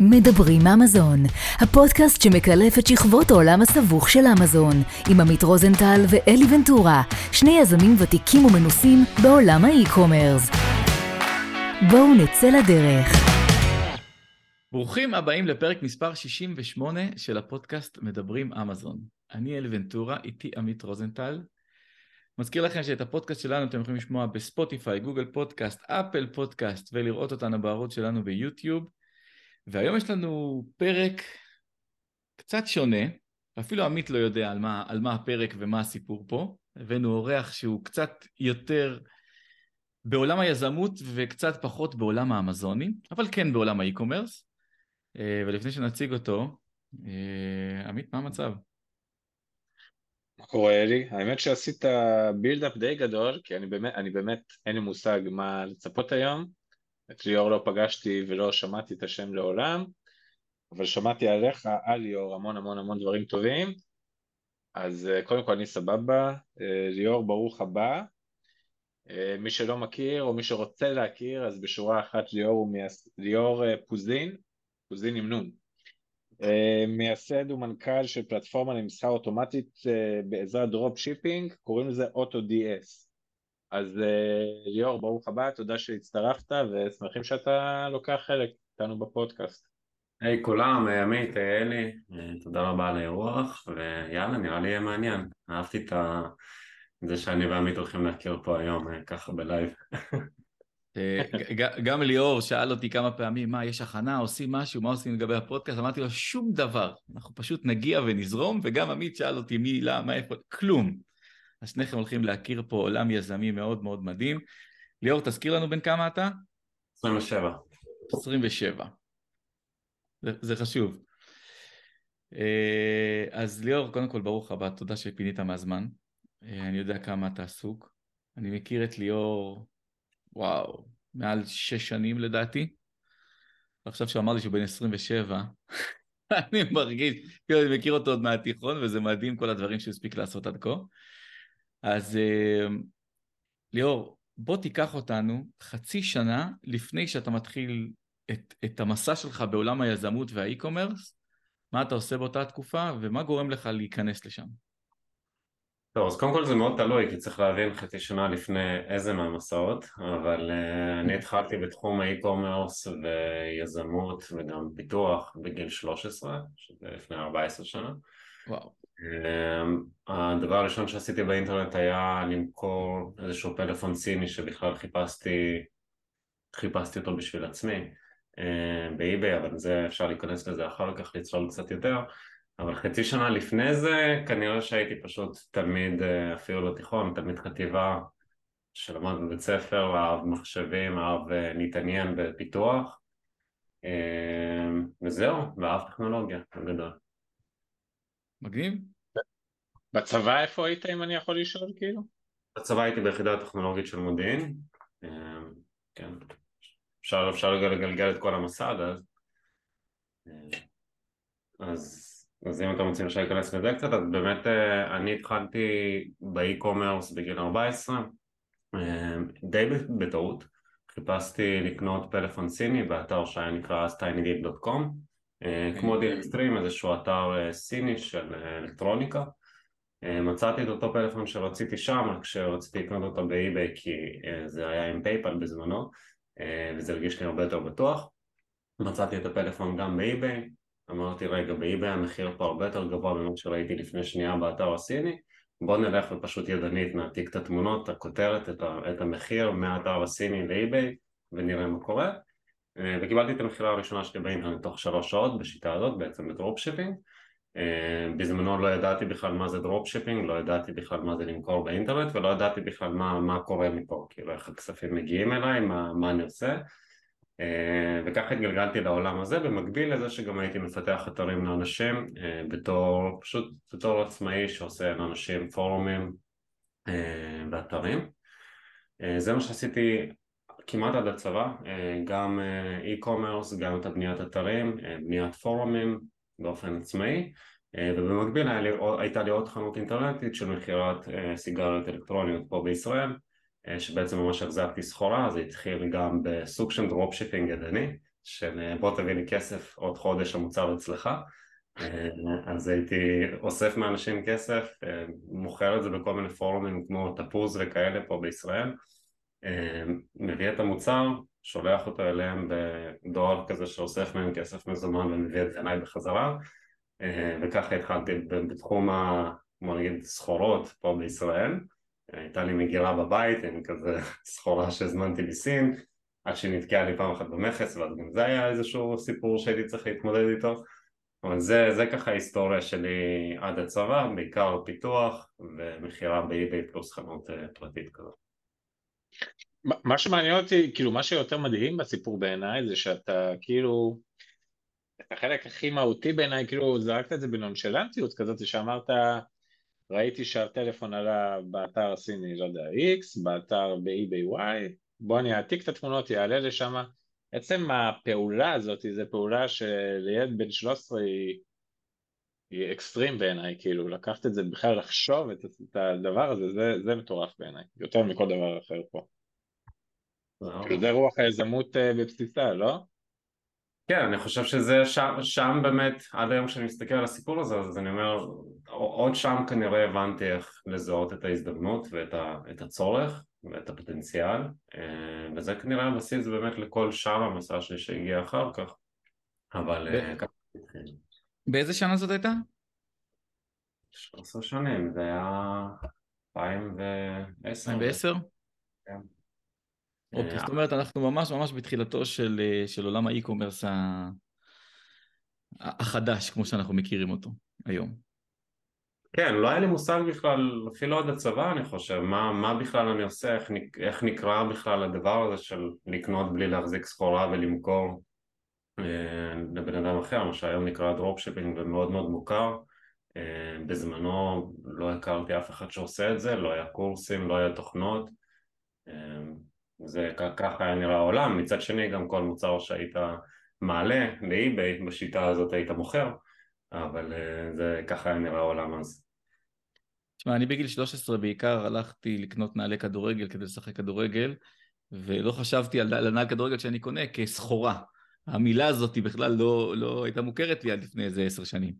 מדברים אמזון, הפודקאסט שמקלף את שכבות העולם הסבוך של אמזון, עם עמית רוזנטל ואלי ונטורה, שני יזמים ותיקים ומנוסים בעולם ה e-commerce. בואו נצא לדרך. ברוכים הבאים לפרק מספר 68 של הפודקאסט מדברים אמזון. אני אלי ונטורה, איתי עמית רוזנטל. מזכיר לכם שאת הפודקאסט שלנו אתם יכולים לשמוע בספוטיפיי, גוגל פודקאסט, אפל פודקאסט ולראות אותנו בערוץ שלנו ביוטיוב. והיום יש לנו פרק קצת שונה, אפילו עמית לא יודע על מה, על מה הפרק ומה הסיפור פה. הבאנו אורח שהוא קצת יותר בעולם היזמות וקצת פחות בעולם האמזוני, אבל כן בעולם האי-קומרס. אה, ולפני שנציג אותו, אה, עמית, מה המצב? מה קורה אלי? האמת שעשית בילדאפ די גדול, כי אני באמת, אני באמת אין לי מושג מה לצפות היום. את ליאור לא פגשתי ולא שמעתי את השם לעולם, אבל שמעתי עליך, על ליאור, המון המון המון דברים טובים. אז אה, קודם כל אני סבבה, אה, ליאור ברוך הבא. אה, מי שלא מכיר או מי שרוצה להכיר, אז בשורה אחת ליאור מייס... ליאור פוזין, פוזין עם נון. מייסד ומנכ"ל של פלטפורמה למסחר אוטומטית בעזרת drop shipping, קוראים לזה AutoDS. אז אה, ליאור, ברוך הבא, תודה שהצטרפת ושמחים שאתה לוקח חלק איתנו בפודקאסט. היי hey, כולם, אה, עמית, אה, אלי, תודה רבה על האירוח, ויאללה, נראה לי יהיה מעניין. אהבתי את זה שאני ועמית הולכים להכיר פה היום, ככה בלייב. גם ליאור שאל אותי כמה פעמים, מה, יש הכנה, עושים משהו, מה עושים לגבי הפודקאסט? אמרתי לו, שום דבר, אנחנו פשוט נגיע ונזרום, וגם עמית שאל אותי מי, למה, איפה, כלום. אז שניכם הולכים להכיר פה עולם יזמי מאוד מאוד מדהים. ליאור, תזכיר לנו בין כמה אתה? 27. 27. זה, זה חשוב. אה, אז ליאור, קודם כל ברוך הבא, תודה שפינית מהזמן. אה, אני יודע כמה אתה עסוק. אני מכיר את ליאור, וואו, מעל שש שנים לדעתי. ועכשיו שהוא אמר לי שהוא בן 27, אני מרגיש, כאילו אני מכיר אותו עוד מהתיכון, וזה מדהים כל הדברים שהוא הספיק לעשות עד כה. אז אה, ליאור, בוא תיקח אותנו חצי שנה לפני שאתה מתחיל את, את המסע שלך בעולם היזמות והאי-קומרס, מה אתה עושה באותה תקופה ומה גורם לך להיכנס לשם. טוב, אז קודם כל זה מאוד תלוי, כי צריך להבין חצי שנה לפני איזה מהמסעות, אבל uh, אני התחלתי בתחום האי-קומרס ויזמות וגם פיתוח בגיל 13, שזה לפני 14 שנה. וואו. אמ, הדבר הראשון שעשיתי באינטרנט היה למכור איזשהו פלאפון סיני שבכלל חיפשתי, חיפשתי אותו בשביל עצמי אמ, באי-ביי, אבל זה אפשר להיכנס לזה אחר כך, לצלול קצת יותר, אבל חצי שנה לפני זה כנראה שהייתי פשוט תלמיד, אה, אפילו לא תיכון, תלמיד חטיבה שלמד בבית ספר, אהב מחשבים, אהב אה, להתעניין בפיתוח אמ, וזהו, ואהב טכנולוגיה בגדול. מגניב. בצבא איפה היית אם אני יכול לשאול כאילו? בצבא הייתי ביחידה הטכנולוגית של מודיעין, אמ, כן, אפשר, אפשר לגלגל את כל המסד אז אז, אז אם אתם רוצים להיכנס לזה קצת, אז באמת אה, אני התחלתי באי-קומרס בגיל 14 אמ, די בטעות, חיפשתי לקנות פלאפון סיני באתר שהיה נקרא אה, כמו אוקיי. DealExtreme, איזשהו אתר אה, סיני של אה, אלקטרוניקה. מצאתי את אותו פלאפון שרציתי שם, כשרציתי לקנות אותו ב eBay כי זה היה עם PayPal בזמנו וזה הרגיש לי הרבה יותר בטוח. מצאתי את הפלאפון גם ב eBay, אמרתי רגע ב eBay המחיר פה הרבה יותר גבוה ממה שראיתי לפני שנייה באתר הסיני בוא נלך ופשוט ידנית נעתיק את התמונות, הכותרת, את המחיר מהאתר הסיני ל eBay ונראה מה קורה אה, וקיבלתי את המכירה הראשונה שלי באינטרנט תוך שלוש שעות בשיטה הזאת, בעצם ב dropshipping. אה, בזמנו לא ידעתי בכלל מה זה dropshipping, לא ידעתי בכלל מה זה למכור באינטרנט ולא ידעתי בכלל מה, מה קורה מפה, כאילו איך הכספים מגיעים אליי, מה, מה אני עושה אה, וככה התגלגלתי לעולם הזה, במקביל לזה שגם הייתי מפתח אתרים לאנשים בתור, פשוט בתור עצמאי שעושה לאנשים פורומים ואתרים זה מה שעשיתי כמעט עד הצבא, אה, גם e-commerce, אה, גם את הבניית אתרים, אה, בניית פורומים באופן עצמאי ובמקביל לי, הייתה לי עוד חנות אינטרנטית של מכירת סיגריות אלקטרוניות פה בישראל שבעצם ממש החזקתי סחורה, זה התחיל גם בסוג של dropshipping ידני של בוא תביא לי כסף, עוד חודש המוצר אצלך. אז הייתי אוסף מאנשים כסף, מוכר את זה בכל מיני פורומים כמו תפוז וכאלה פה בישראל, מביא את המוצר, שולח אותו אליהם בדואר כזה שאוסף מהם כסף מזומן ומביא את אליי בחזרה. וככה התחלתי בתחום, ה, בוא נגיד, סחורות פה בישראל. הייתה לי מגירה בבית עם כזה סחורה שהזמנתי מסין עד שנתקעה לי פעם אחת במכס ואז גם זה היה איזשהו סיפור שהייתי צריך להתמודד איתו. אבל זה, זה ככה ההיסטוריה שלי עד הצבא, בעיקר פיתוח ומכירה באי-ביי פלוס חנות אה, פרטית כזאת. מה שמעניין אותי, כאילו מה שיותר מדהים בסיפור בעיניי זה שאתה כאילו, את החלק הכי מהותי בעיניי, כאילו זרקת את זה בנונשלנטיות כזאת שאמרת ראיתי שהטלפון עלה באתר הסיני, לא יודע, X, באתר ב-eBay Y, בוא אני אעתיק את התמונות, יעלה לשם, עצם הפעולה הזאת זו פעולה שליד בן 13 היא, היא אקסטרים בעיניי, כאילו לקחת את זה בכלל לחשוב את, את הדבר הזה, זה, זה מטורף בעיניי, יותר מכל דבר אחר פה. כאילו זה רוח היזמות אה, בבסיסה, לא? כן, אני חושב שזה שם, שם באמת, עד היום כשאני מסתכל על הסיפור הזה, אז אני אומר, עוד שם כנראה הבנתי איך לזהות את ההזדמנות ואת ה, הצורך ואת הפוטנציאל, אה, וזה כנראה הבסיס באמת לכל שאר המסע שלי שהגיע אחר כך, אבל אה, ככה באיזה שנה זאת הייתה? 13 שנים, זה היה 2010. 2010? כן. אוקיי, אה, זאת אומרת אנחנו ממש ממש בתחילתו של, של עולם האי-קומרס החדש, כמו שאנחנו מכירים אותו היום. כן, לא היה לי מושג בכלל, אפילו עד הצבא אני חושב, מה, מה בכלל אני עושה, איך, איך נקרא בכלל הדבר הזה של לקנות בלי להחזיק סחורה ולמכור אה, לבן אדם אחר, מה שהיום נקרא dropshipping ומאוד מאוד מוכר. אה, בזמנו לא הכרתי אף אחד שעושה את זה, לא היה קורסים, לא היה תוכנות. אה, זה ככה היה נראה העולם, מצד שני גם כל מוצר שהיית מעלה ל eBay בשיטה הזאת היית מוכר, אבל אה, זה ככה היה נראה העולם אז. תשמע, אני בגיל 13 בעיקר הלכתי לקנות נעלי כדורגל כדי לשחק כדורגל, ולא חשבתי על הנעל כדורגל שאני קונה כסחורה. המילה הזאת בכלל לא, לא הייתה מוכרת לי עד לפני איזה עשר שנים.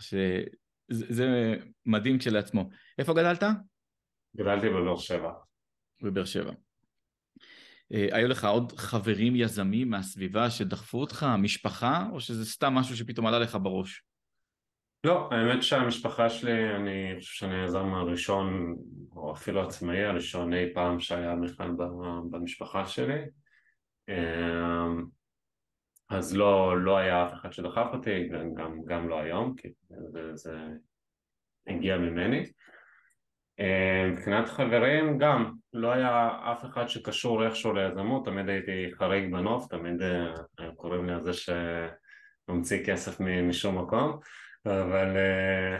שזה מדהים כשלעצמו. איפה גדלת? גדלתי בבאר שבע. בבאר שבע. אה, היו לך עוד חברים יזמים מהסביבה שדחפו אותך, משפחה, או שזה סתם משהו שפתאום עלה לך בראש? לא, האמת שהמשפחה שלי, אני חושב שאני היזם הראשון, או אפילו עצמאי הראשון אי פעם שהיה בכלל במשפחה שלי. אמ, אז לא, לא היה אף אחד שדחף אותי, גם, גם לא היום, כי זה, זה הגיע ממני. אמ, מבחינת חברים גם, לא היה אף אחד שקשור איכשהו ליזמות, תמיד הייתי חריג בנוף, תמיד אה, קוראים לי על זה שממציא כסף משום מקום. אבל, אה,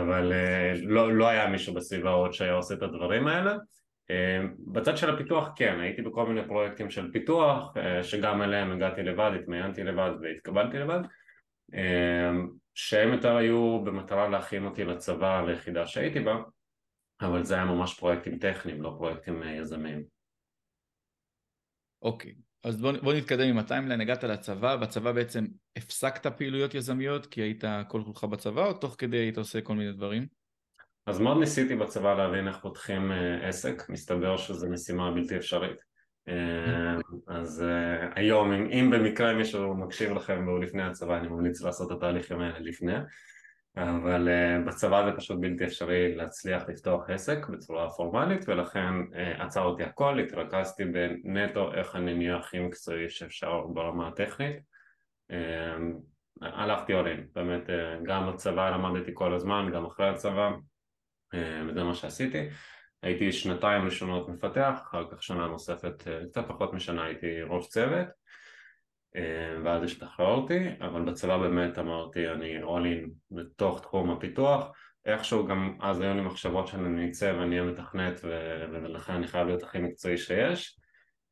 אבל אה, לא, לא היה מישהו בסביבה עוד שהיה עושה את הדברים האלה. אה, בצד של הפיתוח כן, הייתי בכל מיני פרויקטים של פיתוח, שגם אליהם הגעתי לבד, התמיינתי לבד והתקבלתי לבד, שהם יותר היו במטרה להכין אותי לצבא, ליחידה שהייתי בה, אבל זה היה ממש פרויקטים טכניים, לא פרויקטים יזמיים. אוקיי, אז בוא, בוא נתקדם עם הטיימליין, הגעת לצבא, בצבא בעצם הפסקת פעילויות יזמיות כי היית כל כולך בצבא או תוך כדי היית עושה כל מיני דברים? אז מאוד ניסיתי בצבא להבין איך פותחים אה, עסק, מסתבר שזו משימה בלתי אפשרית. אה, אז אה, היום, אם, אם במקרה מישהו מקשיב לכם והוא לפני הצבא, אני ממליץ לעשות את התהליכים האלה לפני. אבל בצבא זה פשוט בלתי אפשרי להצליח לפתוח עסק בצורה פורמלית ולכן עצר אותי הכל, התרכזתי בנטו איך אני נהיה הכי מקצועי שאפשר ברמה הטכנית הלכתי עולים, באמת גם בצבא למדתי כל הזמן, גם אחרי הצבא וזה מה שעשיתי הייתי שנתיים ראשונות מפתח, אחר כך שנה נוספת, uh, קצת פחות משנה הייתי ראש צוות אה, ואז השתחררתי, אבל בצבא באמת אמרתי אני all in בתוך תחום הפיתוח, איכשהו גם אז היו לי מחשבות שאני אצא ואני אהיה מתכנת ולכן אני חייב להיות הכי מקצועי שיש,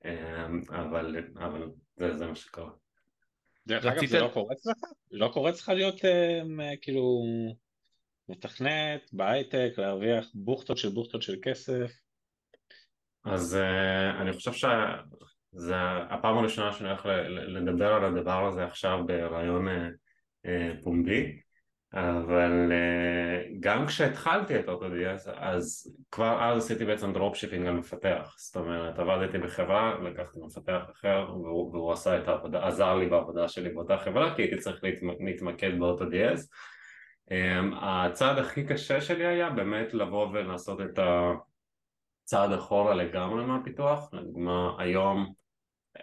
אה, אבל, אבל זה, זה מה שקרה. דרך אגב זה לא קורץ לך? לא קורץ לך להיות אה, כאילו מתכנת בהייטק, להרוויח בוכטות של בוכטות של כסף? אז אני חושב שה... זה הפעם הראשונה שאני הולך לדבר על הדבר הזה עכשיו ברעיון פומבי. אבל גם כשהתחלתי את AutoDS אז כבר אז עשיתי בעצם dropshipping על מפתח. זאת אומרת עבדתי בחברה, לקחתי מפתח אחר והוא, והוא עשה את העבודה, עזר לי בעבודה שלי באותה חברה כי הייתי צריך להתמקד ב AutoDS הצעד הכי קשה שלי היה באמת לבוא ולעשות את הצעד אחורה לגמרי מהפיתוח. לדוגמה היום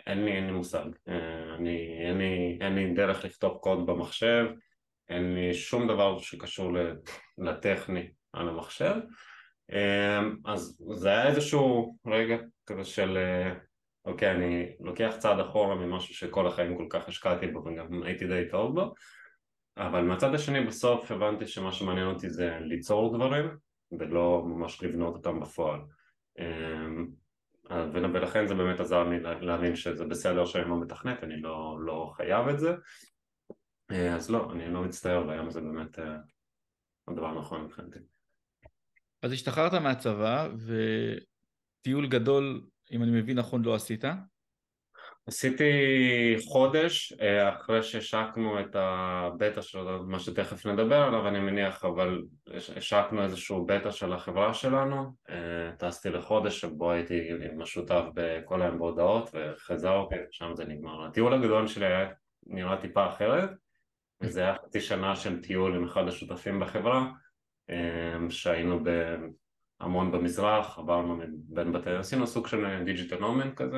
אין לי, אין לי מושג, אני, אין, לי, אין לי דרך לכתוב קוד במחשב אין לי שום דבר שקשור לטכני על המחשב. אמ, אז זה היה איזשהו רגע כזה של אוקיי אני לוקח צעד אחורה ממשהו שכל החיים כל כך השקעתי בו וגם הייתי די טוב בו אבל מהצד השני בסוף הבנתי שמה שמעניין אותי זה ליצור דברים ולא ממש לבנות אותם בפועל אמ, ולכן זה באמת עזר לי להבין שזה בסדר שאני לא מתכנת, אני לא, לא חייב את זה אה, אז לא, אני לא מצטער והיום זה באמת אה, הדבר הנכון מבחינתי. אז השתחררת מהצבא וטיול גדול, אם אני מבין נכון, לא עשית? עשיתי חודש אה, אחרי שהשקנו את הבטא של מה שתכף נדבר עליו אני מניח אבל השקנו איזשהו בטא של החברה שלנו. טסתי לחודש שבו הייתי משותף בכל היום בהודעות וחזרתי שם זה נגמר. הטיול הגדול שלי היה נראה טיפה אחרת זה היה חצי שנה של טיול עם אחד השותפים בחברה אמ, שהיינו המון במזרח, עברנו בין בתי, עשינו סוג של דיג'יטל נומן כזה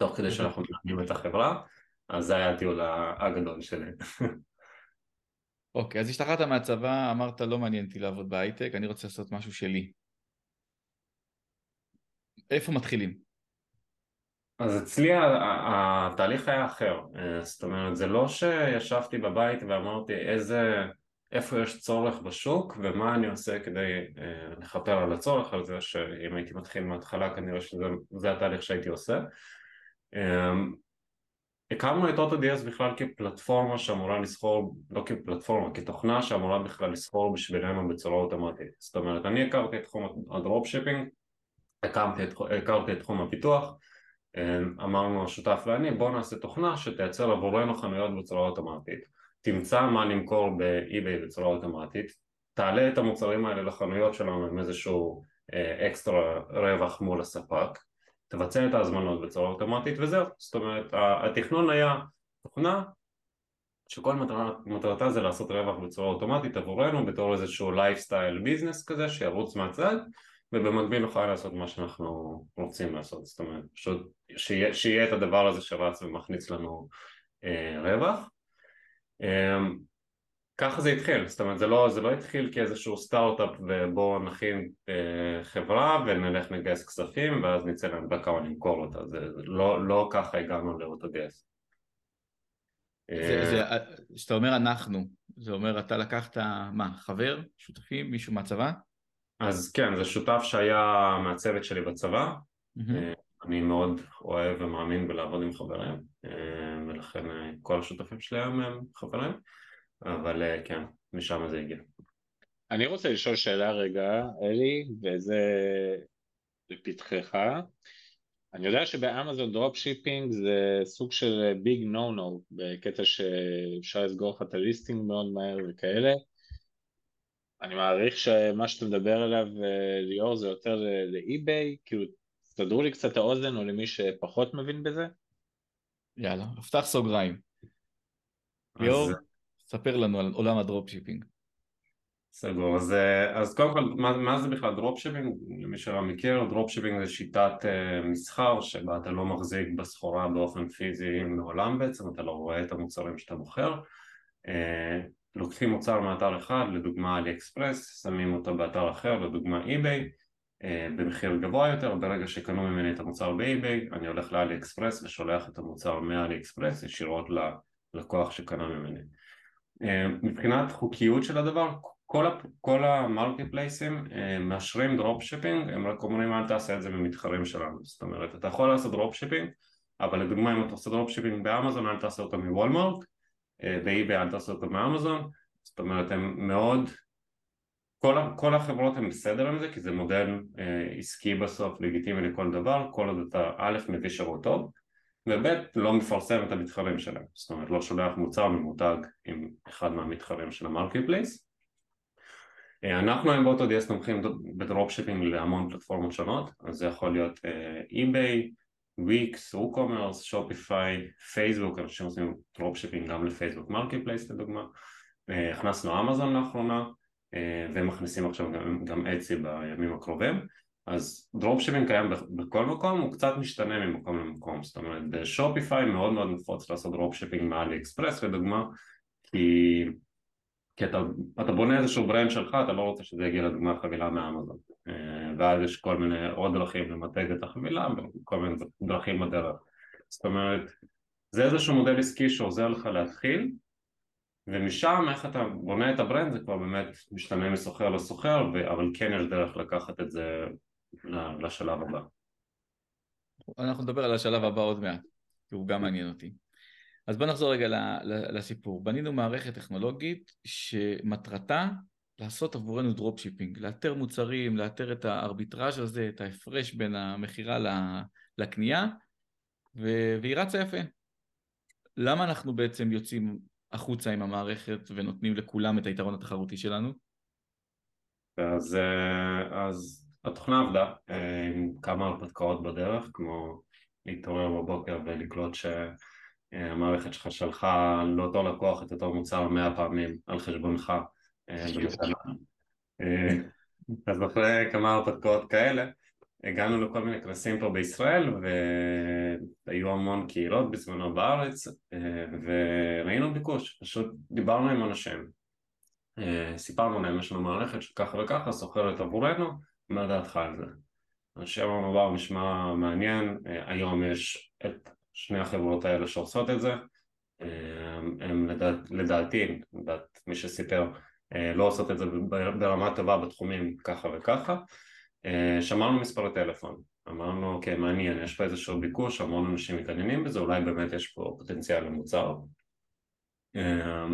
תוך כדי שאנחנו מנהלים את החברה אז זה היה הטיול הגדול שלי אוקיי, okay, אז השתחררת מהצבא, אמרת לא מעניין אותי לעבוד בהייטק, אני רוצה לעשות משהו שלי. איפה מתחילים? אז אצלי התהליך היה אחר, זאת אומרת זה לא שישבתי בבית ואמרתי איזה, איפה יש צורך בשוק ומה אני עושה כדי אה, לכפר על הצורך על זה שאם הייתי מתחיל מההתחלה כנראה שזה התהליך שהייתי עושה אה, הקמנו את AutoDS בכלל כפלטפורמה שאמורה לסחור, לא כפלטפורמה, כתוכנה שאמורה בכלל לסחור בשבילנו בצורה אוטומטית. זאת אומרת אני הכרתי את תחום ה dropshipping, הכרתי את תחום הפיתוח אמ, אמרנו השותף ואני בואו נעשה תוכנה שתייצר עבורנו חנויות בצורה אוטומטית. תמצא מה למכור ב eBay בצורה אוטומטית תעלה את המוצרים האלה לחנויות שלנו עם איזשהו אה, אקסטרה רווח מול הספק תבצע את ההזמנות בצורה אוטומטית וזהו זאת אומרת התכנון היה תוכנה שכל מטרה, מטרתה זה לעשות רווח בצורה אוטומטית עבורנו בתור איזשהו lifestyle business כזה שירוץ מהצד ובמקביל נוכל לעשות מה שאנחנו רוצים לעשות, זאת אומרת, פשוט שיהיה, שיהיה את הדבר הזה שרץ ומכניס לנו אה, רווח. אה, ככה זה התחיל, זאת אומרת זה לא, זה לא התחיל כאיזשהו סטארט-אפ ובואו נכין אה, חברה ונלך נגייס כספים ואז נצא להנפקה או נמכור אותה, זה לא, לא ככה הגענו לאוטוגייס. כשאתה אומר אנחנו, זה אומר אתה לקחת מה, חבר, שותפים, מישהו מהצבא? אז כן, זה שותף שהיה מהצוות שלי בצבא, mm-hmm. אני מאוד אוהב ומאמין בלעבוד עם חברים, אה, ולכן אה, כל השותפים שלי היום הם חברים, אבל כן, משם זה הגיע. אני רוצה לשאול שאלה רגע, אלי, וזה לפתחך. אני יודע שבאמזון dropshipping זה סוג של big no no, בקטע שאפשר לסגור לך את ה listing מאוד מהר וכאלה. אני מעריך שמה שאתה מדבר עליו אה, ליאור זה יותר לאי-ביי, כאילו תסדרו לי קצת האוזן או למי שפחות מבין בזה. יאללה, נפתח סוגריים. ליאור, ספר לנו על עולם ה dropshipping. סגור, אז, אה, אז קודם כל, מה, מה זה בכלל dropshipping? למי שלא מכיר, dropshipping זה שיטת אה, מסחר שבה אתה לא מחזיק בסחורה באופן פיזי מעולם בעצם, אתה לא רואה את המוצרים שאתה מוכר. אה, לוקחים מוצר מאתר אחד, לדוגמה אלי אקספרס, שמים אותו באתר אחר, לדוגמה אי-ביי, אה, במחיר גבוה יותר, ברגע שקנו ממני את המוצר באי-ביי, אני הולך לאלי אקספרס ושולח את המוצר מאלי אקספרס ישירות ללקוח שקנה ממני. אה, מבחינת חוקיות של הדבר, כל, כל ה marketplace ים אה, מאשרים dropshipping, הם רק אומרים אל תעשה את זה במתחרים שלנו, זאת אומרת אתה יכול לעשות dropshipping, אבל לדוגמה אם אתה עושה dropshipping באמזון אל תעשה אותו מוולמרט, באי-ביי אל תעשה אותו מאמזון, זאת אומרת הם מאוד כל, כל החברות הן בסדר עם זה כי זה מודל אה, עסקי בסוף, לגיטימי לכל דבר, כל עוד אתה א' מביא שירות טוב וב' לא מפרסם את המתחרים שלהם, זאת אומרת לא שולח מוצר ממותג עם אחד מהמתחרים של ה marketplace אה, אנחנו היום ב AutoDS תומכים ב dropshipping להמון פלטפורמות שונות, אז זה יכול להיות אי-ביי, וויקס, ווקומרס, שופיפיי, פייסבוק, אנשים עושים dropshipping גם לפייסבוק marketplace לדוגמה, אה, הכנסנו אמזון לאחרונה אה, ומכניסים עכשיו גם, גם אטסי בימים הקרובים אז dropshipping קיים בכל מקום, הוא קצת משתנה ממקום למקום, זאת אומרת בשופיפיי מאוד מאוד נפוץ לעשות dropshipping מאלי אקספרס לדוגמה כי כי אתה, אתה בונה איזשהו brand שלך, אתה לא רוצה שזה יגיע לדוגמה חבילה מאמזון. אה, ואז יש כל מיני עוד דרכים למתג את החבילה וכל מיני דרכים בדרך. זאת אומרת, זה איזשהו מודל עסקי שעוזר לך להתחיל ומשם איך אתה בונה את ה brand זה כבר באמת משתנה מסוחר לסוחר אבל כן יש דרך לקחת את זה לשלב הבא אנחנו נדבר על השלב הבא עוד מעט, כי הוא גם מעניין אותי. אז בוא נחזור רגע לסיפור. בנינו מערכת טכנולוגית שמטרתה לעשות עבורנו dropshipping, לאתר מוצרים, לאתר את הארביטראז' הזה, את ההפרש בין המכירה לקנייה, והיא רצה יפה. למה אנחנו בעצם יוצאים החוצה עם המערכת ונותנים לכולם את היתרון התחרותי שלנו? אז, אה, אז התוכנה עבדה אה, עם כמה הרפתקאות בדרך, כמו להתעורר בבוקר ולקלוט ש... המערכת שלך שלחה לאותו לקוח את אותו מוצר מאה פעמים על חשבונך אה, אה, אז אחרי כמה הרפתקאות כאלה הגענו לכל מיני כנסים פה בישראל והיו המון קהילות בזמנו בארץ וראינו ביקוש, פשוט דיברנו עם אנשים סיפרנו להם יש לנו מערכת שככה וככה סוחרת עבורנו מה דעתך על זה? השם אמר נשמע מעניין, היום יש את שני החברות האלה שעושות את זה. הם לדעת, לדעתי, לדעת מי שסיפר אה, לא עושות את זה ברמה טובה בתחומים ככה וככה. אה, שמענו מספרי טלפון. אמרנו אוקיי מעניין יש פה איזשהו ביקוש המון אנשים מתעניינים בזה אולי באמת יש פה פוטנציאל למוצר. אה,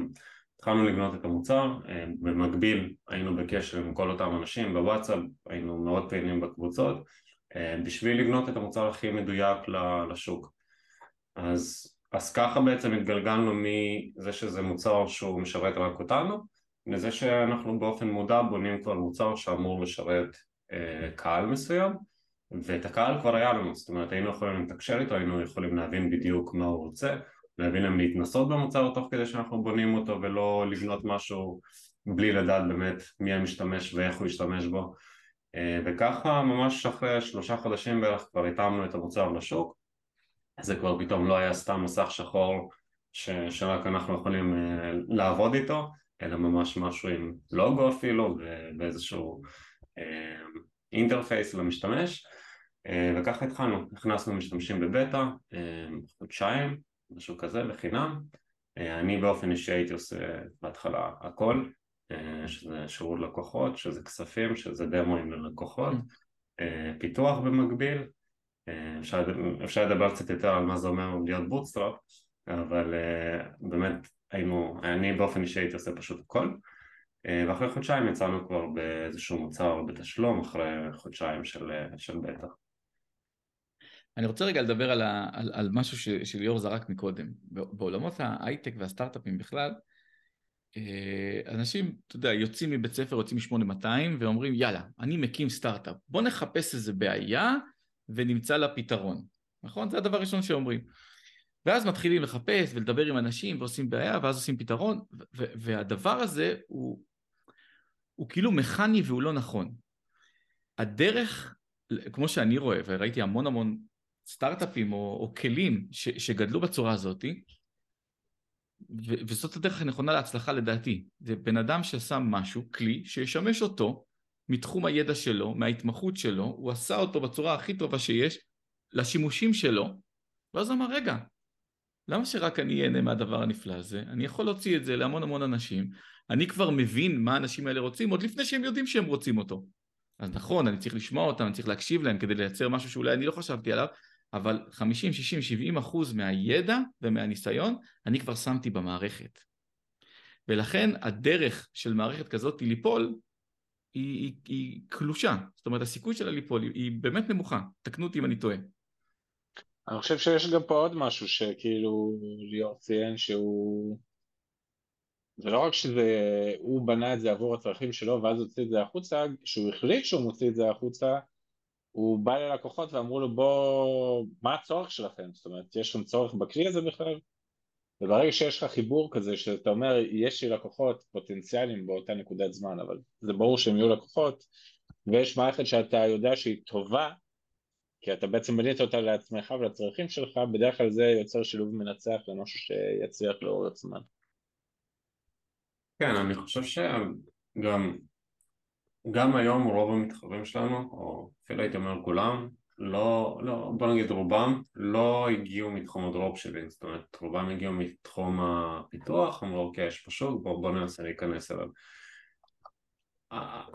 התחלנו לבנות את המוצר, במקביל היינו בקשר עם כל אותם אנשים בוואטסאפ, היינו מאוד פעילים בקבוצות בשביל לבנות את המוצר הכי מדויק לשוק. אז, אז ככה בעצם התגלגלנו מזה שזה מוצר שהוא משרת רק אותנו לזה שאנחנו באופן מודע בונים כבר מוצר שאמור לשרת אה, קהל מסוים ואת הקהל כבר היה לנו, זאת אומרת היינו יכולים לתקשר איתו, היינו יכולים להבין בדיוק מה הוא רוצה להבין להם להתנסות במוצר תוך כדי שאנחנו בונים אותו ולא לבנות משהו בלי לדעת באמת מי המשתמש ואיך הוא ישתמש בו. אה, וככה ממש אחרי שלושה חודשים בערך כבר התאמנו את המוצר לשוק. זה כבר פתאום לא היה סתם מסך שחור ש, שרק אנחנו יכולים uh, לעבוד איתו, אלא ממש משהו עם לוגו אפילו ואיזשהו uh, אינטרפייס למשתמש. וככה התחלנו, הכנסנו משתמשים בבטא, חודשיים, משהו כזה, בחינם. uh, אני באופן אישי הייתי עושה בהתחלה הכל, uh, שזה שירות לקוחות, שזה כספים, שזה דמוים ללקוחות, uh, פיתוח במקביל. אפשר, לדבר קצת יותר על מה זה אומר להיות bootstrap, אבל באמת היינו, אני באופן אישי הייתי עושה פשוט הכל, ואחרי חודשיים יצאנו כבר באיזשהו מוצר בתשלום, אחרי חודשיים של, של בטח. אני רוצה רגע לדבר על, ה, על, על משהו ש, שליאור זרק מקודם. בעולמות ההייטק והסטארט-אפים בכלל, אה, אנשים, אתה יודע, יוצאים מבית ספר, יוצאים מ-8200 ואומרים, יאללה, אני מקים סטארט-אפ, בוא נחפש איזה בעיה ונמצא לה פתרון, נכון? זה הדבר הראשון שאומרים. ואז מתחילים לחפש ולדבר עם אנשים ועושים בעיה ואז עושים פתרון, והדבר הזה הוא, הוא כאילו מכני והוא לא נכון. הדרך, כמו שאני רואה, וראיתי המון המון סטארט-אפים או, או כלים ש, שגדלו בצורה הזאתי, ו- וזאת הדרך הנכונה להצלחה לדעתי. זה בן אדם ששם משהו, כלי, שישמש אותו מתחום הידע שלו, מההתמחות שלו, הוא עשה אותו בצורה הכי טובה שיש, לשימושים שלו, ואז אמר, רגע, למה שרק אני אהנה מהדבר הנפלא הזה? אני יכול להוציא את זה להמון המון אנשים, אני כבר מבין מה האנשים האלה רוצים עוד לפני שהם יודעים שהם רוצים אותו. אז נכון, אני צריך לשמוע אותם, אני צריך להקשיב להם כדי לייצר משהו שאולי אני לא חשבתי עליו, אבל 50, 60, 70 אחוז מהידע ומהניסיון אני כבר שמתי במערכת. ולכן הדרך של מערכת כזאת היא ליפול היא, היא, היא קלושה, זאת אומרת הסיכוי שלה ליפול היא, היא באמת נמוכה, תקנו אותי אם אני טועה. אני חושב שיש גם פה עוד משהו שכאילו ליאור ציין שהוא זה לא רק שהוא בנה את זה עבור הצרכים שלו ואז הוציא את זה החוצה, כשהוא החליט שהוא מוציא את זה החוצה הוא בא ללקוחות ואמרו לו בוא, מה הצורך שלכם? זאת אומרת, יש לכם צורך בכלי הזה בכלל? וברגע שיש לך חיבור כזה שאתה אומר יש לי לקוחות פוטנציאליים באותה נקודת זמן אבל זה ברור שהם יהיו לקוחות ויש מערכת שאתה יודע שהיא טובה כי אתה בעצם בנית אותה לעצמך ולצרכים שלך בדרך כלל זה יוצר שילוב מנצח למשהו שיצליח לאורך זמן כן, אני חושב שגם גם היום רוב המתחרים שלנו, או אפילו הייתי אומר כולם, לא, לא, בוא נגיד רובם, לא הגיעו מתחום ה dropshipping, זאת אומרת רובם הגיעו מתחום הפיתוח, אמרו אוקיי יש פה שוק, בוא, בוא ננסה להיכנס אליו.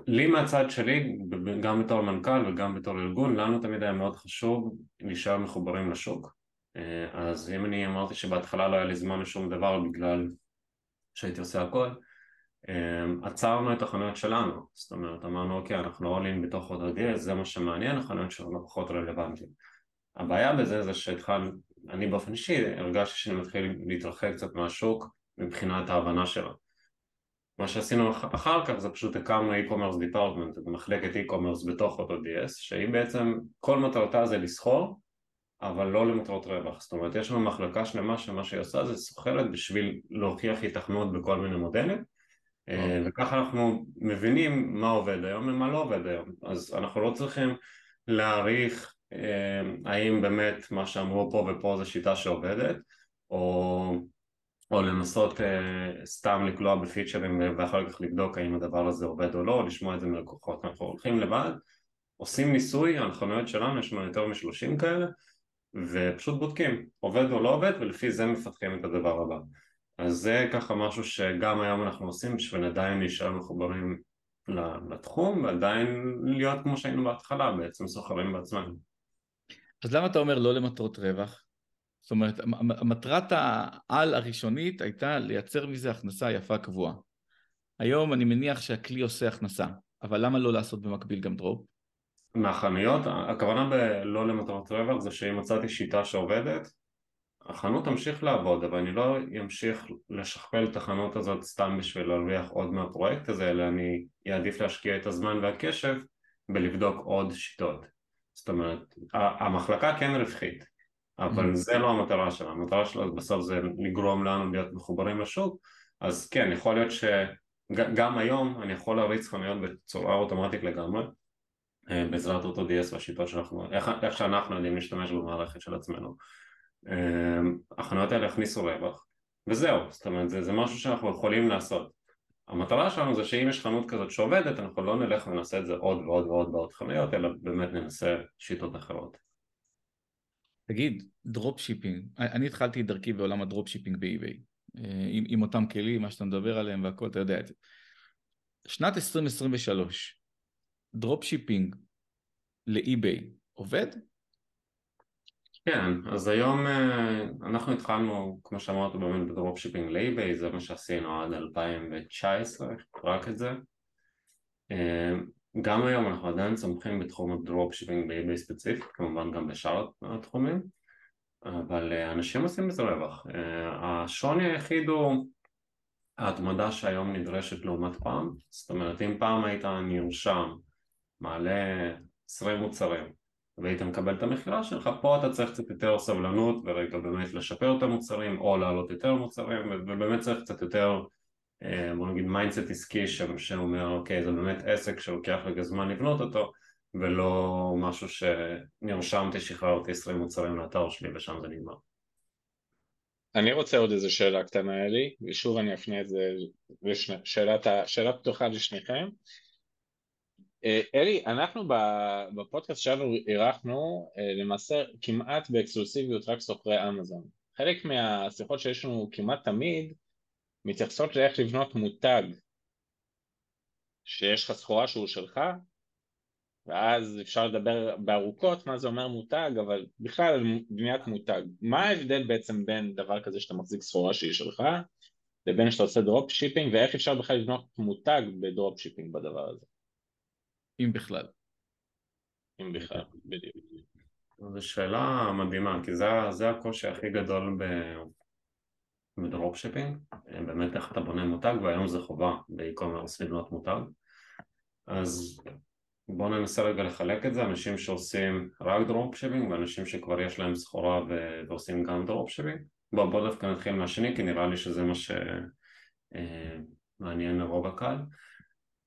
לי מהצד שלי, גם בתור מנכ"ל וגם בתור ארגון, לנו תמיד היה מאוד חשוב להישאר מחוברים לשוק. אה, אז אם אני אמרתי שבהתחלה לא היה לי זמן לשום דבר בגלל שהייתי עושה הכל, עצרנו את החנויות שלנו, זאת אומרת אמרנו אוקיי אנחנו עולים בתוך עוד ODS זה מה שמעניין, החנויות שלנו פחות רלוונטיים. הבעיה בזה זה שהתחלנו, אני באופן אישי הרגשתי שאני מתחיל להתרחק קצת מהשוק מבחינת ההבנה שלו. מה שעשינו אחר כך זה פשוט הקמנו e-commerce department, מחלקת e-commerce בתוך אותו DS, שהיא בעצם, כל מטרתה זה לסחור, אבל לא למטרות רווח. זאת אומרת, יש לנו מחלקה שלמה שמה שהיא עושה זה סוחרת בשביל להוכיח התכנות בכל מיני מודלים, וככה אנחנו מבינים מה עובד היום ומה לא עובד היום. אז אנחנו לא צריכים להעריך אה, האם באמת מה שאמרו פה ופה זה שיטה שעובדת או, או לנסות אה, סתם לקלוע בפיצ'רים ואחר כך לבדוק האם הדבר הזה עובד או לא או לשמוע את זה מלקוחות. אנחנו הולכים לבד עושים ניסוי על חנויות שלנו יש לנו יותר משלושים כאלה ופשוט בודקים עובד או לא עובד ולפי זה מפתחים את הדבר הבא אז זה ככה משהו שגם היום אנחנו עושים בשביל עדיין להישאר מחוברים לתחום ועדיין להיות כמו שהיינו בהתחלה בעצם סוחרים בעצמנו. אז למה אתה אומר לא למטרות רווח? זאת אומרת, מטרת העל הראשונית הייתה לייצר מזה הכנסה יפה קבועה. היום אני מניח שהכלי עושה הכנסה, אבל למה לא לעשות במקביל גם דרופ? מהחנויות, הכוונה בלא למטרות רווח זה שאם מצאתי שיטה שעובדת החנות תמשיך לעבוד, אבל אני לא אמשיך לשכפל את החנות הזאת סתם בשביל להרוויח עוד מהפרויקט הזה, אלא אני אעדיף להשקיע את הזמן והקשב בלבדוק עוד שיטות. זאת אומרת, המחלקה כן רווחית, אבל mm-hmm. זה לא המטרה שלה, המטרה שלה בסוף זה לגרום לנו להיות מחוברים לשוק, אז כן, יכול להיות שגם היום אני יכול להריץ חנויות בצורה אוטומטית לגמרי, אה, בעזרת אותו DS והשיטות שאנחנו, איך, איך שאנחנו יודעים להשתמש במערכת של עצמנו. אמ, החנויות האלה הכניסו רווח וזהו, זאת אומרת זה, זה משהו שאנחנו יכולים לעשות. המטרה שלנו זה שאם יש חנות כזאת שעובדת אנחנו לא נלך ונעשה את זה עוד ועוד ועוד בעוד חנויות אלא באמת ננסה שיטות אחרות. תגיד, dropshipping, אני התחלתי את דרכי בעולם ה dropshipping באי-ביי עם, עם אותם כלים, מה שאתה מדבר עליהם והכל, אתה יודע את זה. שנת 2023 dropshipping לאי-ביי עובד? כן, אז היום אה, אנחנו התחלנו, כמו שאמרת, באמת ב dropshipping לאיביי, זה מה שעשינו עד 2019, רק את זה. אה, גם היום אנחנו עדיין צומחים בתחום ה dropshipping באיביי ספציפית, כמובן גם בשאר התחומים, אבל אה, אנשים עושים בזה רווח. השוני היחיד הוא ההתמדה שהיום נדרשת לעומת פעם, זאת אומרת אם פעם היית נרשם, מעלה 20 מוצרים והיית מקבל את המכירה שלך, פה אתה צריך קצת יותר סבלנות ורגע באמת לשפר את המוצרים או להעלות יותר מוצרים ובאמת צריך קצת יותר אה, בוא נגיד mindset עסקי שאומר אוקיי זה באמת עסק שלוקח רגע זמן לבנות אותו ולא משהו שנרשמתי, שחררתי 20 מוצרים לאתר שלי ושם זה נגמר. אני רוצה עוד איזה שאלה קטנה אלי, ושוב אני אפנה את זה לשאלת, שאלה פתוחה לשניכם. אה, אלי, אנחנו בפודקאסט שלנו אירחנו אה, למעשה כמעט באקסקלוסיביות רק סוחרי אמזון. חלק מהשיחות שיש לנו כמעט תמיד מתייחסות לאיך לבנות מותג שיש לך סחורה שהוא שלך ואז אפשר לדבר בארוכות מה זה אומר מותג אבל בכלל על בניית מותג מה ההבדל בעצם בין דבר כזה שאתה מחזיק סחורה שהיא שלך לבין שאתה עושה drop shipping ואיך אפשר בכלל לבנות מותג ב drop shipping בדבר הזה אם בכלל? אם בכלל, בדיוק. זו שאלה מדהימה, כי זה, זה הקושי הכי גדול ב... ב dropshipping, באמת איך אתה בונה מותג, והיום זה חובה ב e-commerce לבנות מותג. אז בואו ננסה רגע לחלק את זה, אנשים שעושים רק dropshipping ואנשים שכבר יש להם סחורה ו... ועושים גם dropshipping. בואו בוא דווקא נתחיל מהשני, כי נראה לי שזה מה שמעניין אה, לרוב הקהל.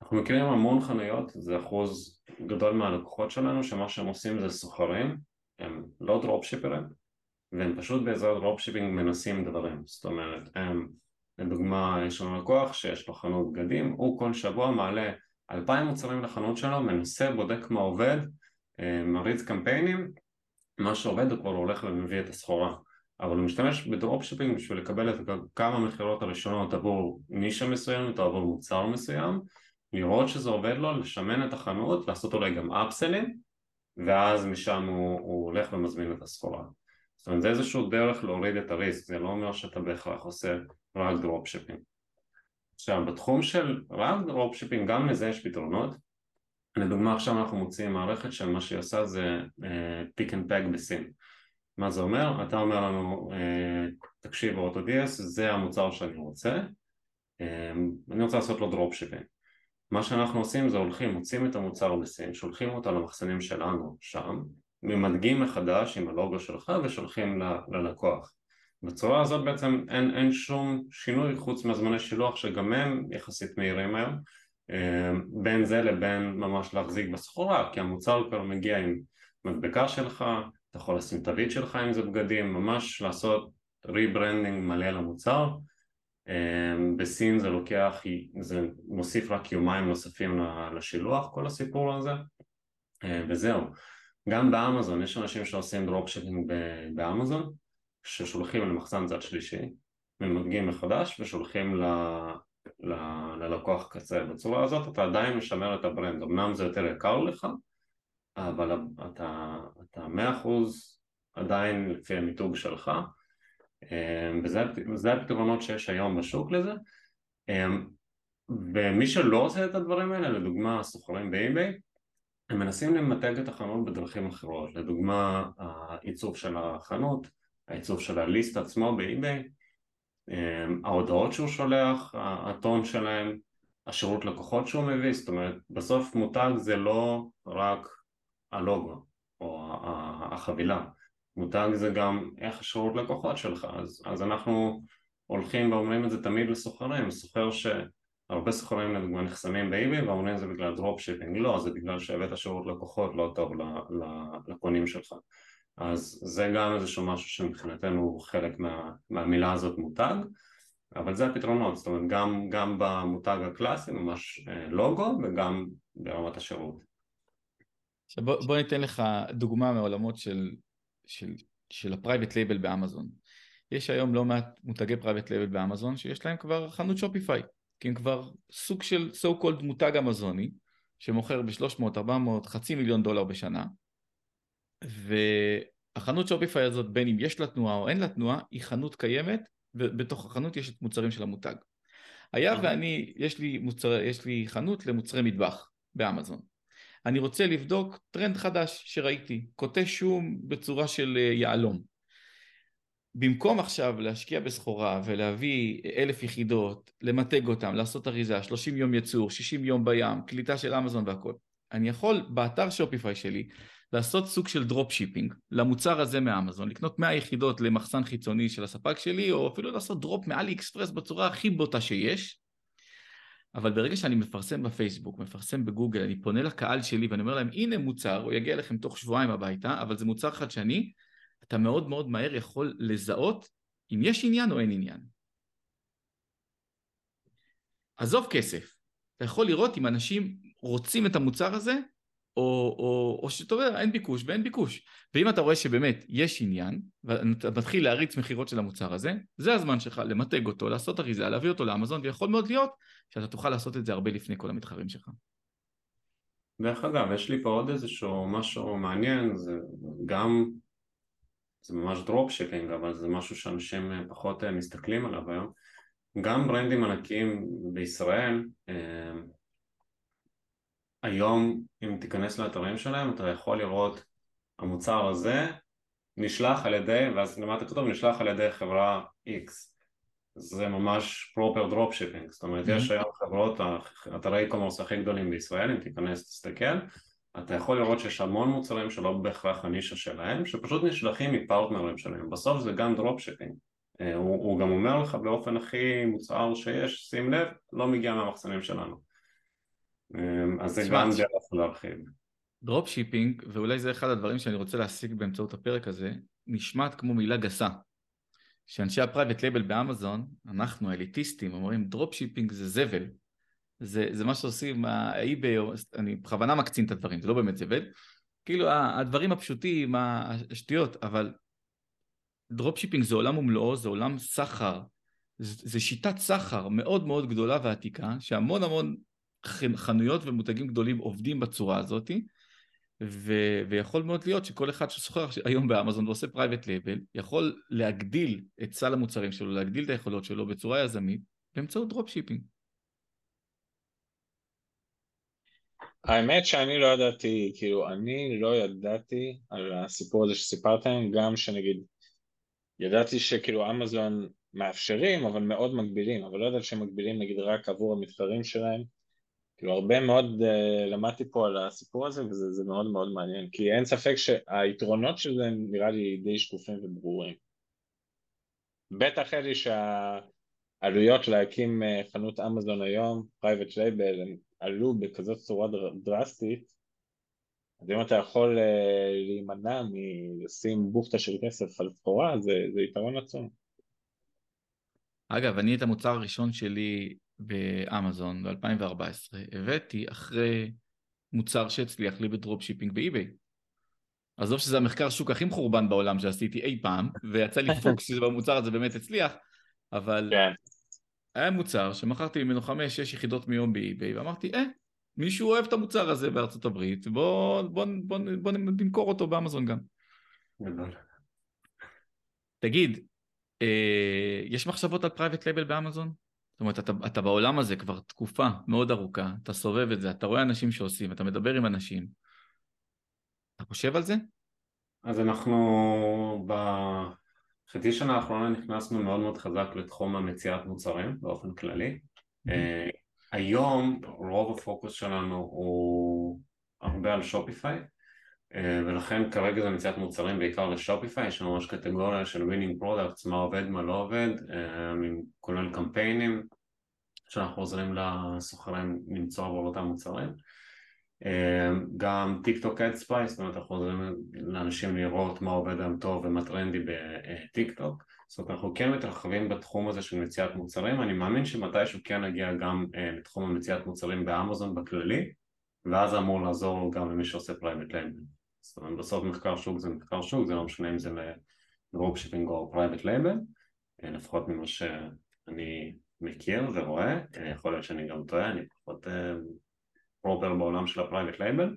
אנחנו מכירים המון חנויות, זה אחוז גדול מהלקוחות שלנו, שמה שהם עושים זה סוחרים, הם לא dropshipper ים, והם פשוט בעזרת dropshipping מנסים דברים, זאת אומרת, הם, לדוגמה, יש לנו לקוח שיש לו חנות בגדים, הוא כל שבוע מעלה אלפיים מוצרים לחנות שלו, מנסה, בודק מה עובד, אה, מריץ קמפיינים, מה שעובד הוא כבר הולך ומביא את הסחורה. אבל הוא משתמש ב dropshipping בשביל לקבל את כמה מכירות הראשונות עבור נישה מסוימת או עבור מוצר מסוים לראות שזה עובד לו, לשמן את החנות, לעשות אולי גם upsell ים ואז משם הוא, הוא הולך ומזמין את הסחורה. זאת אומרת זה איזשהו דרך להוריד את ה risk, זה לא אומר שאתה בהכרח עושה רק dropshipping עכשיו בתחום של רק dropshipping גם לזה יש פתרונות. לדוגמה עכשיו אנחנו מוציאים מערכת שמה שהיא עושה זה pick and pack בסין מה זה אומר? אתה אומר לנו אה, תקשיב AutoDS זה המוצר שאני רוצה אה, אני רוצה לעשות לו dropshipping מה שאנחנו עושים זה הולכים, מוצאים את המוצר בסין, שולחים אותו למחסנים שלנו שם ממתגים מחדש עם הלוגו שלך ושולחים ללקוח. בצורה הזאת בעצם אין, אין שום שינוי חוץ מהזמני שילוח שגם הם יחסית מהירים היום אה, בין זה לבין ממש להחזיק בסחורה כי המוצר כבר מגיע עם מדבקה שלך, אתה יכול לשים תווית שלך אם זה בגדים, ממש לעשות rebranding מלא למוצר בסין זה לוקח, זה מוסיף רק יומיים נוספים לשילוח כל הסיפור הזה. אה, וזהו. גם באמזון, יש אנשים שעושים dropshipping באמזון ששולחים למחסן צד שלישי, ממתגים מחדש ושולחים ל... ל... ללקוח קצה. בצורה הזאת אתה עדיין משמר את ה brand, אמנם זה יותר יקר לך, אבל אתה, מאה אחוז עדיין לפי המיתוג שלך, אמ, וזה הפתרונות שיש היום בשוק לזה. אמ, ומי שלא עושה את הדברים האלה, לדוגמה סוחרים באי-ביי, הם מנסים למתג את החנות בדרכים אחרות, לדוגמה העיצוב של החנות העיצוב של הליסט עצמו באי-ביי, אמ, ההודעות שהוא שולח, הטון שלהם, השירות לקוחות שהוא מביא, זאת אומרת בסוף מותג זה לא רק הלוגו או החבילה, מותג זה גם איך השירות לקוחות שלך, אז, אז אנחנו הולכים ואומרים את זה תמיד לסוחרים, סוחר שהרבה סוחרים לדוגמה נחסמים ב eBay ואומרים זה בגלל drop shipping, לא, זה בגלל שהבאת שירות לקוחות לא טוב לקונים שלך. אז זה גם איזשהו משהו שמבחינתנו הוא חלק מה, מהמילה הזאת מותג אבל זה הפתרונות, זאת אומרת גם, גם במותג הקלאסי ממש אה, לוגו וגם ברמת השירות. עכשיו בוא, בוא ניתן לך דוגמה מעולמות של, של, של ה private label באמזון. יש היום לא מעט מותגי private label באמזון שיש להם כבר חנות Shopify, כי הם כבר סוג של so called מותג אמזוני שמוכר ב-300, 400, חצי מיליון דולר בשנה והחנות Shopify הזאת בין אם יש לה תנועה או אין לה תנועה היא חנות קיימת ובתוך החנות יש את מוצרים של המותג. היה אה. ואני, יש לי, מוצר, יש לי חנות למוצרי מטבח באמזון. אני רוצה לבדוק טרנד חדש שראיתי, כותש שום בצורה של אה, יהלום. במקום עכשיו להשקיע בסחורה ולהביא אלף יחידות, למתג אותם, לעשות אריזה, 30 יום ייצור, 60 יום בים, קליטה של אמזון והכל, אני יכול באתר Shopify שלי לעשות סוג של drop shipping למוצר הזה מאמזון, לקנות 100 יחידות למחסן חיצוני של הספק שלי, או אפילו לעשות drop מ AliExpress בצורה הכי בוטה שיש, אבל ברגע שאני מפרסם בפייסבוק, מפרסם בגוגל, אני פונה לקהל שלי ואני אומר להם, הנה מוצר, הוא יגיע לכם תוך שבועיים הביתה, אבל זה מוצר חדשני, אתה מאוד מאוד מהר יכול לזהות אם יש עניין או אין עניין. עזוב כסף, אתה יכול לראות אם אנשים רוצים את המוצר הזה או, או, או שאתה אומר אין ביקוש ואין ביקוש ואם אתה רואה שבאמת יש עניין ואתה מתחיל להריץ מכירות של המוצר הזה זה הזמן שלך למתג אותו, לעשות אריזה, להביא אותו לאמזון ויכול מאוד להיות שאתה תוכל לעשות את זה הרבה לפני כל המתחרים שלך. דרך אגב יש לי פה עוד איזשהו משהו מעניין זה גם זה ממש drop shipping אבל זה משהו שאנשים פחות מסתכלים עליו היום גם brand ים ענקיים בישראל אה, היום אם תיכנס לאתרים שלהם אתה יכול לראות המוצר הזה נשלח על ידי, ואז למטה כתוב נשלח על ידי חברה X. זה ממש proper drop shipping, זאת אומרת mm-hmm. יש היום חברות, אתרי commerce הכי גדולים בישראל, אם תיכנס תסתכל, אתה יכול לראות שיש המון מוצרים שלא בהכרח הנישה שלהם, שפשוט נשלחים מפרטנרים שלהם, בסוף זה גם drop shipping, הוא, הוא גם אומר לך באופן הכי מוצהר שיש, שים לב, לא מגיע מהמחסנים שלנו, אז זה גם דרך להרחיב. drop shipping, ואולי זה אחד הדברים שאני רוצה להשיג באמצעות הפרק הזה, נשמעת כמו מילה גסה. שאנשי ה private label באמזון, אנחנו האליטיסטים, אומרים drop shipping זה זבל. זה, זה מה שעושים ה eBay, אני בכוונה מקצין את הדברים, זה לא באמת זבל. כאילו הדברים הפשוטים, השטויות, אבל drop shipping זה עולם ומלואו, זה עולם סחר, זה שיטת סחר מאוד מאוד גדולה ועתיקה, שהמון המון חנויות ומותגים גדולים עובדים בצורה הזאתי, ו- ויכול מאוד להיות שכל אחד שסוחר היום באמזון ועושה private label יכול להגדיל את סל המוצרים שלו, להגדיל את היכולות שלו בצורה יזמית באמצעות dropshipping. האמת שאני לא ידעתי, כאילו אני לא ידעתי על הסיפור הזה שסיפרתם, גם שנגיד ידעתי שכאילו אמזון מאפשרים אבל מאוד מגבילים, אבל לא ידעתי שהם מגבילים נגיד רק עבור המתחרים שלהם כאילו הרבה מאוד אה, למדתי פה על הסיפור הזה וזה מאוד מאוד מעניין. כי אין ספק שהיתרונות של זה נראה לי די שקופים וברורים. בטח אחרי שהעלויות להקים אה, חנות אמזון היום, private label, הם עלו בכזאת צורה דרסטית. אז אם אתה יכול אה, להימנע מלשים בוכטה של כסף על סחורה זה, זה יתרון עצום. אגב, אני את המוצר הראשון שלי באמזון ב-2014, הבאתי אחרי מוצר שהצליח לי ב dropshipping באי-ביי. עזוב שזה המחקר שוק הכי מחורבן בעולם שעשיתי אי פעם, ויצא לי פוקס שבמוצר הזה באמת הצליח, אבל כן. היה מוצר שמכרתי ממנו חמש-שש יחידות ביום באי-ביי, ואמרתי, אה, מישהו אוהב את המוצר הזה בארצות הברית, בוא, בוא, בוא, בוא נמכור אותו באמזון גם. תגיד, אה, יש מחשבות על private label באמזון? זאת אומרת, אתה, אתה בעולם הזה כבר תקופה מאוד ארוכה, אתה סובב את זה, אתה רואה אנשים שעושים, אתה מדבר עם אנשים. אתה חושב על זה? אז אנחנו בחצי שנה האחרונה נכנסנו מאוד מאוד חזק לתחום המציאת מוצרים באופן כללי. Mm-hmm. היום רוב הפוקוס שלנו הוא הרבה על Shopify, ולכן כרגע זה מציאת מוצרים בעיקר ל Shopify, יש ממש קטגוריה של winning products, מה עובד, מה לא עובד, אה, כולל קמפיינים שאנחנו עוזרים לסוחרים למצוא עבור אותם מוצרים. אה, גם טיק טוק ad spies, זאת אומרת אנחנו עוזרים לאנשים לראות מה עובד היום טוב ומה טרנדי בטיק טוק, זאת אומרת אנחנו כן מתרחבים בתחום הזה של מציאת מוצרים, אני מאמין שמתישהו כן נגיע גם לתחום המציאת מוצרים באמזון בכללי, ואז זה אמור לעזור גם למי שעושה private label. זאת אומרת בסוף מחקר שוק זה מחקר שוק, זה לא משנה אם זה ל dropshipping או private label, לפחות ממה שאני מכיר ורואה, אה, יכול להיות שאני גם טועה, אני פחות פרופר אה, בעולם של ה private label,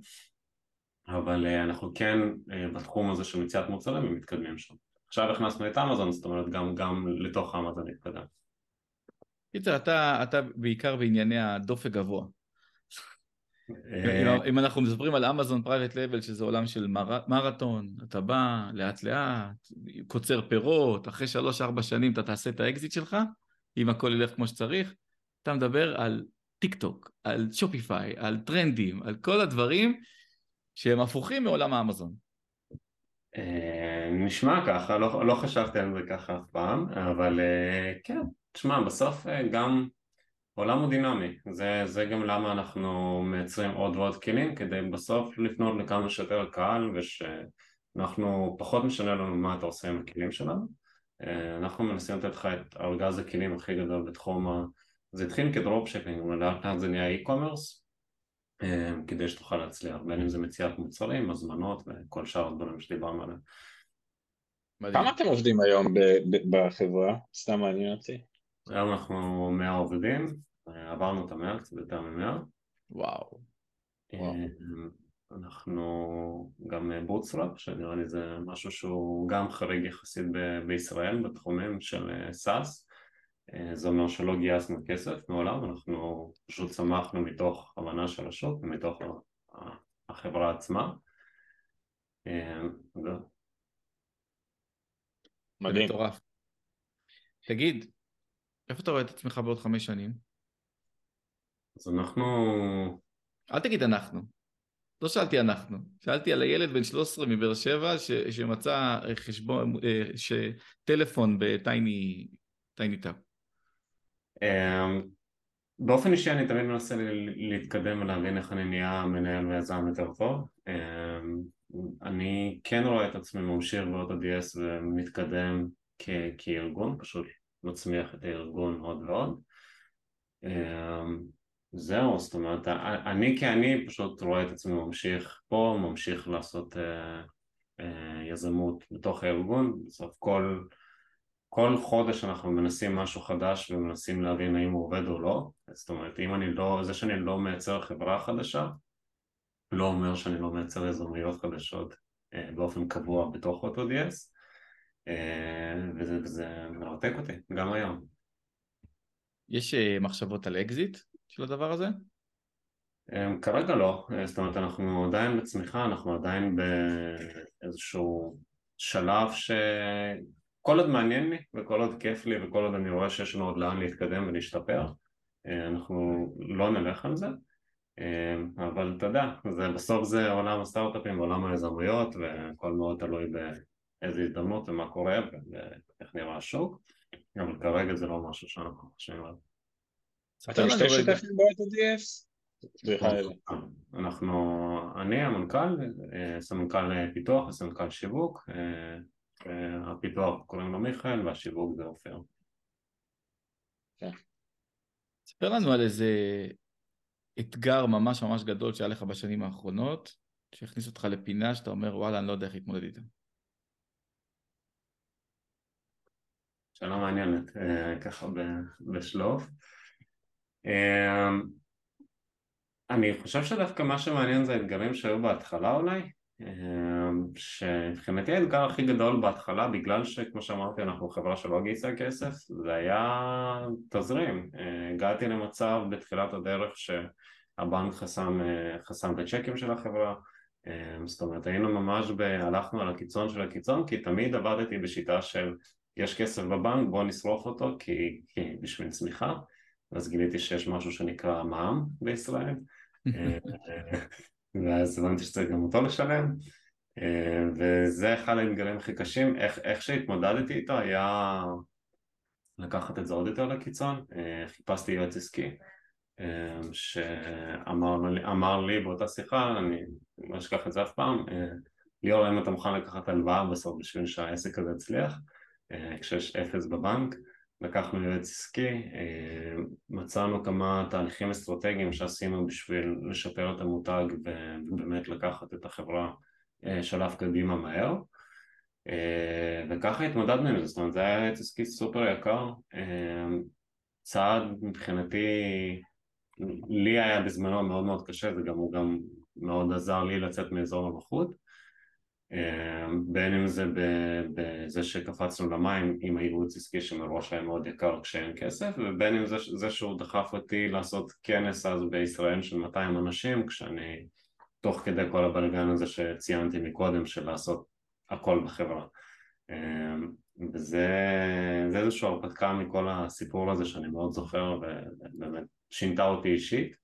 אבל אה, אנחנו כן בתחום הזה של מציאת מוצרים ומתקדמים שם. עכשיו הכנסנו את אמזון, זאת אומרת גם, גם לתוך אמזון נתקדם. קיצר, אתה, אתה בעיקר בענייני הדופק גבוה. אה, אם אנחנו מדברים על אמזון private label שזה עולם של מרתון, אתה בא לאט לאט, קוצר פירות, אחרי שלוש ארבע שנים אתה תעשה את האקזיט שלך, אם הכל ילך כמו שצריך, אתה מדבר על טיק טוק, על Shopify, על טרנדים, על כל הדברים שהם הפוכים מעולם האמזון. אה, נשמע ככה, לא, לא חשבתי על זה ככה אף פעם, אבל אה, כן, תשמע, בסוף גם העולם הוא דינמי, זה, זה גם למה אנחנו מייצרים עוד ועוד כלים כדי בסוף לפנות לכמה שיותר קהל ושאנחנו פחות משנה לנו מה אתה עושה עם הכלים שלנו אה, אנחנו מנסים לתת לך את ארגז הכלים הכי גדול בתחום ה... זה התחיל כדרופשיפינג, אבל לאט לאט זה נהיה e-commerce אה, כדי שתוכל להצליח, בין אם זה מציאת מוצרים, הזמנות וכל שאר הדברים שדיברנו עליהם. כמה אתם עובדים היום בחברה? סתם מעניין אותי. היום אנחנו 100 עובדים, עברנו את המאה, קצת יותר ממאה. וואו. אה, אנחנו גם bootstrap, שנראה לי זה משהו שהוא גם חריג יחסית ב- בישראל בתחומים של SaaS. אה, זה אומר שלא גייסנו כסף מעולם, אנחנו פשוט צמחנו מתוך הבנה של השוק ומתוך החברה עצמה. אה, מדהים. מטורף. תגיד, איפה אתה רואה את עצמך בעוד חמש שנים? אז אנחנו... אל תגיד אנחנו. לא שאלתי אנחנו, שאלתי על הילד בן 13 מבאר שבע ש, שמצא חשבון, אה, טלפון בטייני טאפ. אמ, באופן אישי אני תמיד מנסה להתקדם ולהבין איך אני נהיה מנהל ויזם יותר טוב. אמ, אני כן רואה את עצמי ממשיך באוטו-די.אס ומתקדם כ- כארגון, פשוט מצמיח את הארגון עוד ועוד. אמ, זהו, זאת אומרת, אני כאני פשוט רואה את עצמי ממשיך פה, ממשיך לעשות uh, uh, יזמות בתוך הארגון, בסוף כל, כל חודש אנחנו מנסים משהו חדש ומנסים להבין האם הוא עובד או לא, זאת אומרת, אם אני לא, זה שאני לא מייצר חברה חדשה, לא אומר שאני לא מייצר יזמויות חדשות אה, באופן קבוע בתוך אה, וזה, וזה מרתק אותי, גם היום. יש מחשבות על אקזיט? של הדבר הזה? אמ, כרגע לא, אה, זאת אומרת אנחנו עדיין בצמיחה, אנחנו עדיין באיזשהו שלב שכל עוד מעניין לי וכל עוד כיף לי וכל עוד אני רואה שיש לנו עוד לאן להתקדם ולהשתפר אה, אנחנו לא נלך על זה אבל אתה יודע, בסוף זה עולם הסטארט-אפים ועולם היזמויות והכל מאוד תלוי באיזה הזדמנות ומה קורה ואיך נראה השוק אבל כרגע זה לא משהו שאנחנו חושבים עליו אתם שתי שותפים באוטו DFs? אנחנו, אני המנכ"ל, אה, סמנכ"ל פיתוח וסמנכ"ל שיווק, אה, הפיתוח קוראים לו מיכאל והשיווק זה עופר. כן. ספר לנו על איזה אתגר ממש ממש גדול שהיה לך בשנים האחרונות, שהכניס אותך לפינה שאתה אומר וואלה אני לא יודע איך להתמודד איתה. שאלה מעניינת, אה, ככה בשלוף. אמ, אני חושב שדווקא מה שמעניין זה האתגרים שהיו בהתחלה אולי, אמ, שמבחינתי האתגר הכי גדול בהתחלה בגלל שכמו שאמרתי אנחנו חברה שלא גייסה כסף זה היה תזרים, אה, הגעתי למצב בתחילת הדרך שהבנק חסם, אה, חסם את הצ'קים של החברה זאת אומרת היינו ממש, ב... הלכנו על הקיצון של הקיצון כי תמיד עבדתי בשיטה של יש כסף בבנק בוא נשרוף אותו כי, כי בשביל צמיחה. ואז גיליתי שיש משהו שנקרא מע"מ בישראל, אה, ואז הבנתי שצריך גם אותו לשלם, אה, וזה אחד האתגרים הכי קשים, איך, איך שהתמודדתי איתו היה לקחת את זה עוד יותר לקיצון, אה, חיפשתי יועץ עסקי שאמר לי באותה שיחה, אני לא אשכח את זה אף פעם, ליאור אם אתה מוכן לקחת הלוואה בסוף בשביל שהעסק הזה יצליח, כשיש אפס בבנק לקחנו יועץ עסקי, אה, מצאנו כמה תהליכים אסטרטגיים שעשינו בשביל לשפר את המותג ובאמת לקחת את החברה אה, שלב קדימה מהר. אה, וככה התמודדנו עם זה, זאת אומרת זה היה יועץ עסקי סופר יקר, צעד מבחינתי לי היה בזמנו מאוד מאוד קשה וגם הוא גם מאוד עזר לי לצאת מאזור הנוחות בין אם זה בזה שקפצנו למים עם הייעוץ עסקי שמראש היה מאוד יקר כשאין כסף ובין אם זה, זה שהוא דחף אותי לעשות כנס אז בישראל של 200 אנשים כשאני תוך כדי כל הבלגן הזה שציינתי מקודם של לעשות הכל בחברה. אמ, וזה איזושהי הרפתקה מכל הסיפור הזה שאני מאוד זוכר ובאמת שינתה אותי אישית.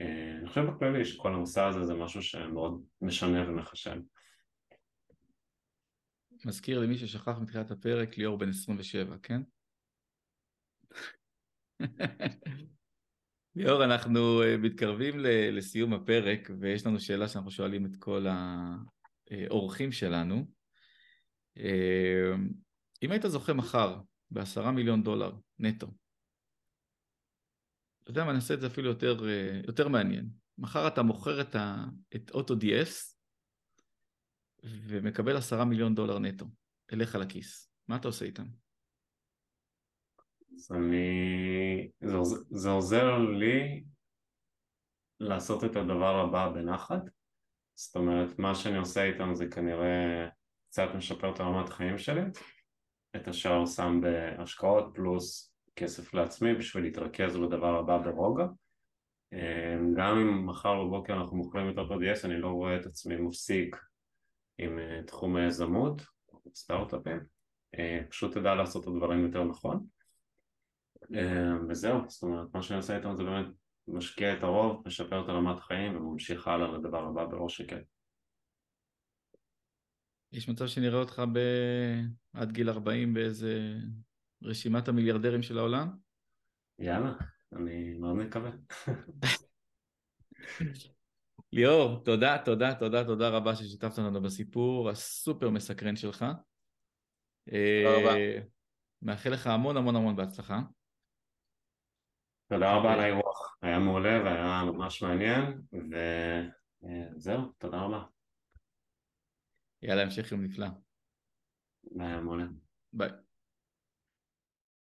אמ, אני חושב בכללי שכל המסע הזה זה משהו שמאוד משנה ומחשב מזכיר למי ששכח מתחילת הפרק, ליאור בן 27, כן? ליאור, אנחנו אה, מתקרבים לסיום הפרק, ויש לנו שאלה שאנחנו שואלים את כל האורחים שלנו. אה, אם היית זוכה מחר בעשרה מיליון דולר נטו, אתה יודע מה, נעשה את זה אפילו יותר, אה, יותר מעניין. מחר אתה מוכר את, ה, את אוטו די-אס ומקבל עשרה מיליון דולר נטו אליך לכיס, מה אתה עושה איתם? אז אני... זה, עוזר, זה עוזר לי לעשות את הדבר הבא בנחת זאת אומרת, מה שאני עושה איתם זה כנראה קצת משפר את הרמת החיים שלי את השאר שם בהשקעות פלוס כסף לעצמי בשביל להתרכז בדבר הבא ברוגע. גם אם מחר בבוקר אנחנו מוכרים יותר ב-DS, אני לא רואה את עצמי מפסיק עם תחום היזמות, סטארט-אפים, פשוט תדע לעשות את הדברים יותר נכון. וזהו, זאת אומרת, מה שאני עושה איתם זה באמת משקיע את הרוב, משפר את הרמת חיים וממשיך הלאה לדבר הבא שקט. יש מצב שנראה אותך ב... עד גיל 40 באיזה רשימת המיליארדרים של העולם? יאללה, אני מאוד מקווה. ליאור, תודה, תודה, תודה, תודה רבה ששיתפת אותנו בסיפור הסופר מסקרן שלך. תודה רבה. אה, מאחל לך המון המון המון בהצלחה. תודה רבה על האירוח, היה מעולה והיה ממש מעניין, וזהו, תודה רבה. יאללה, המשך יום נפלא. היה מעולה. ביי.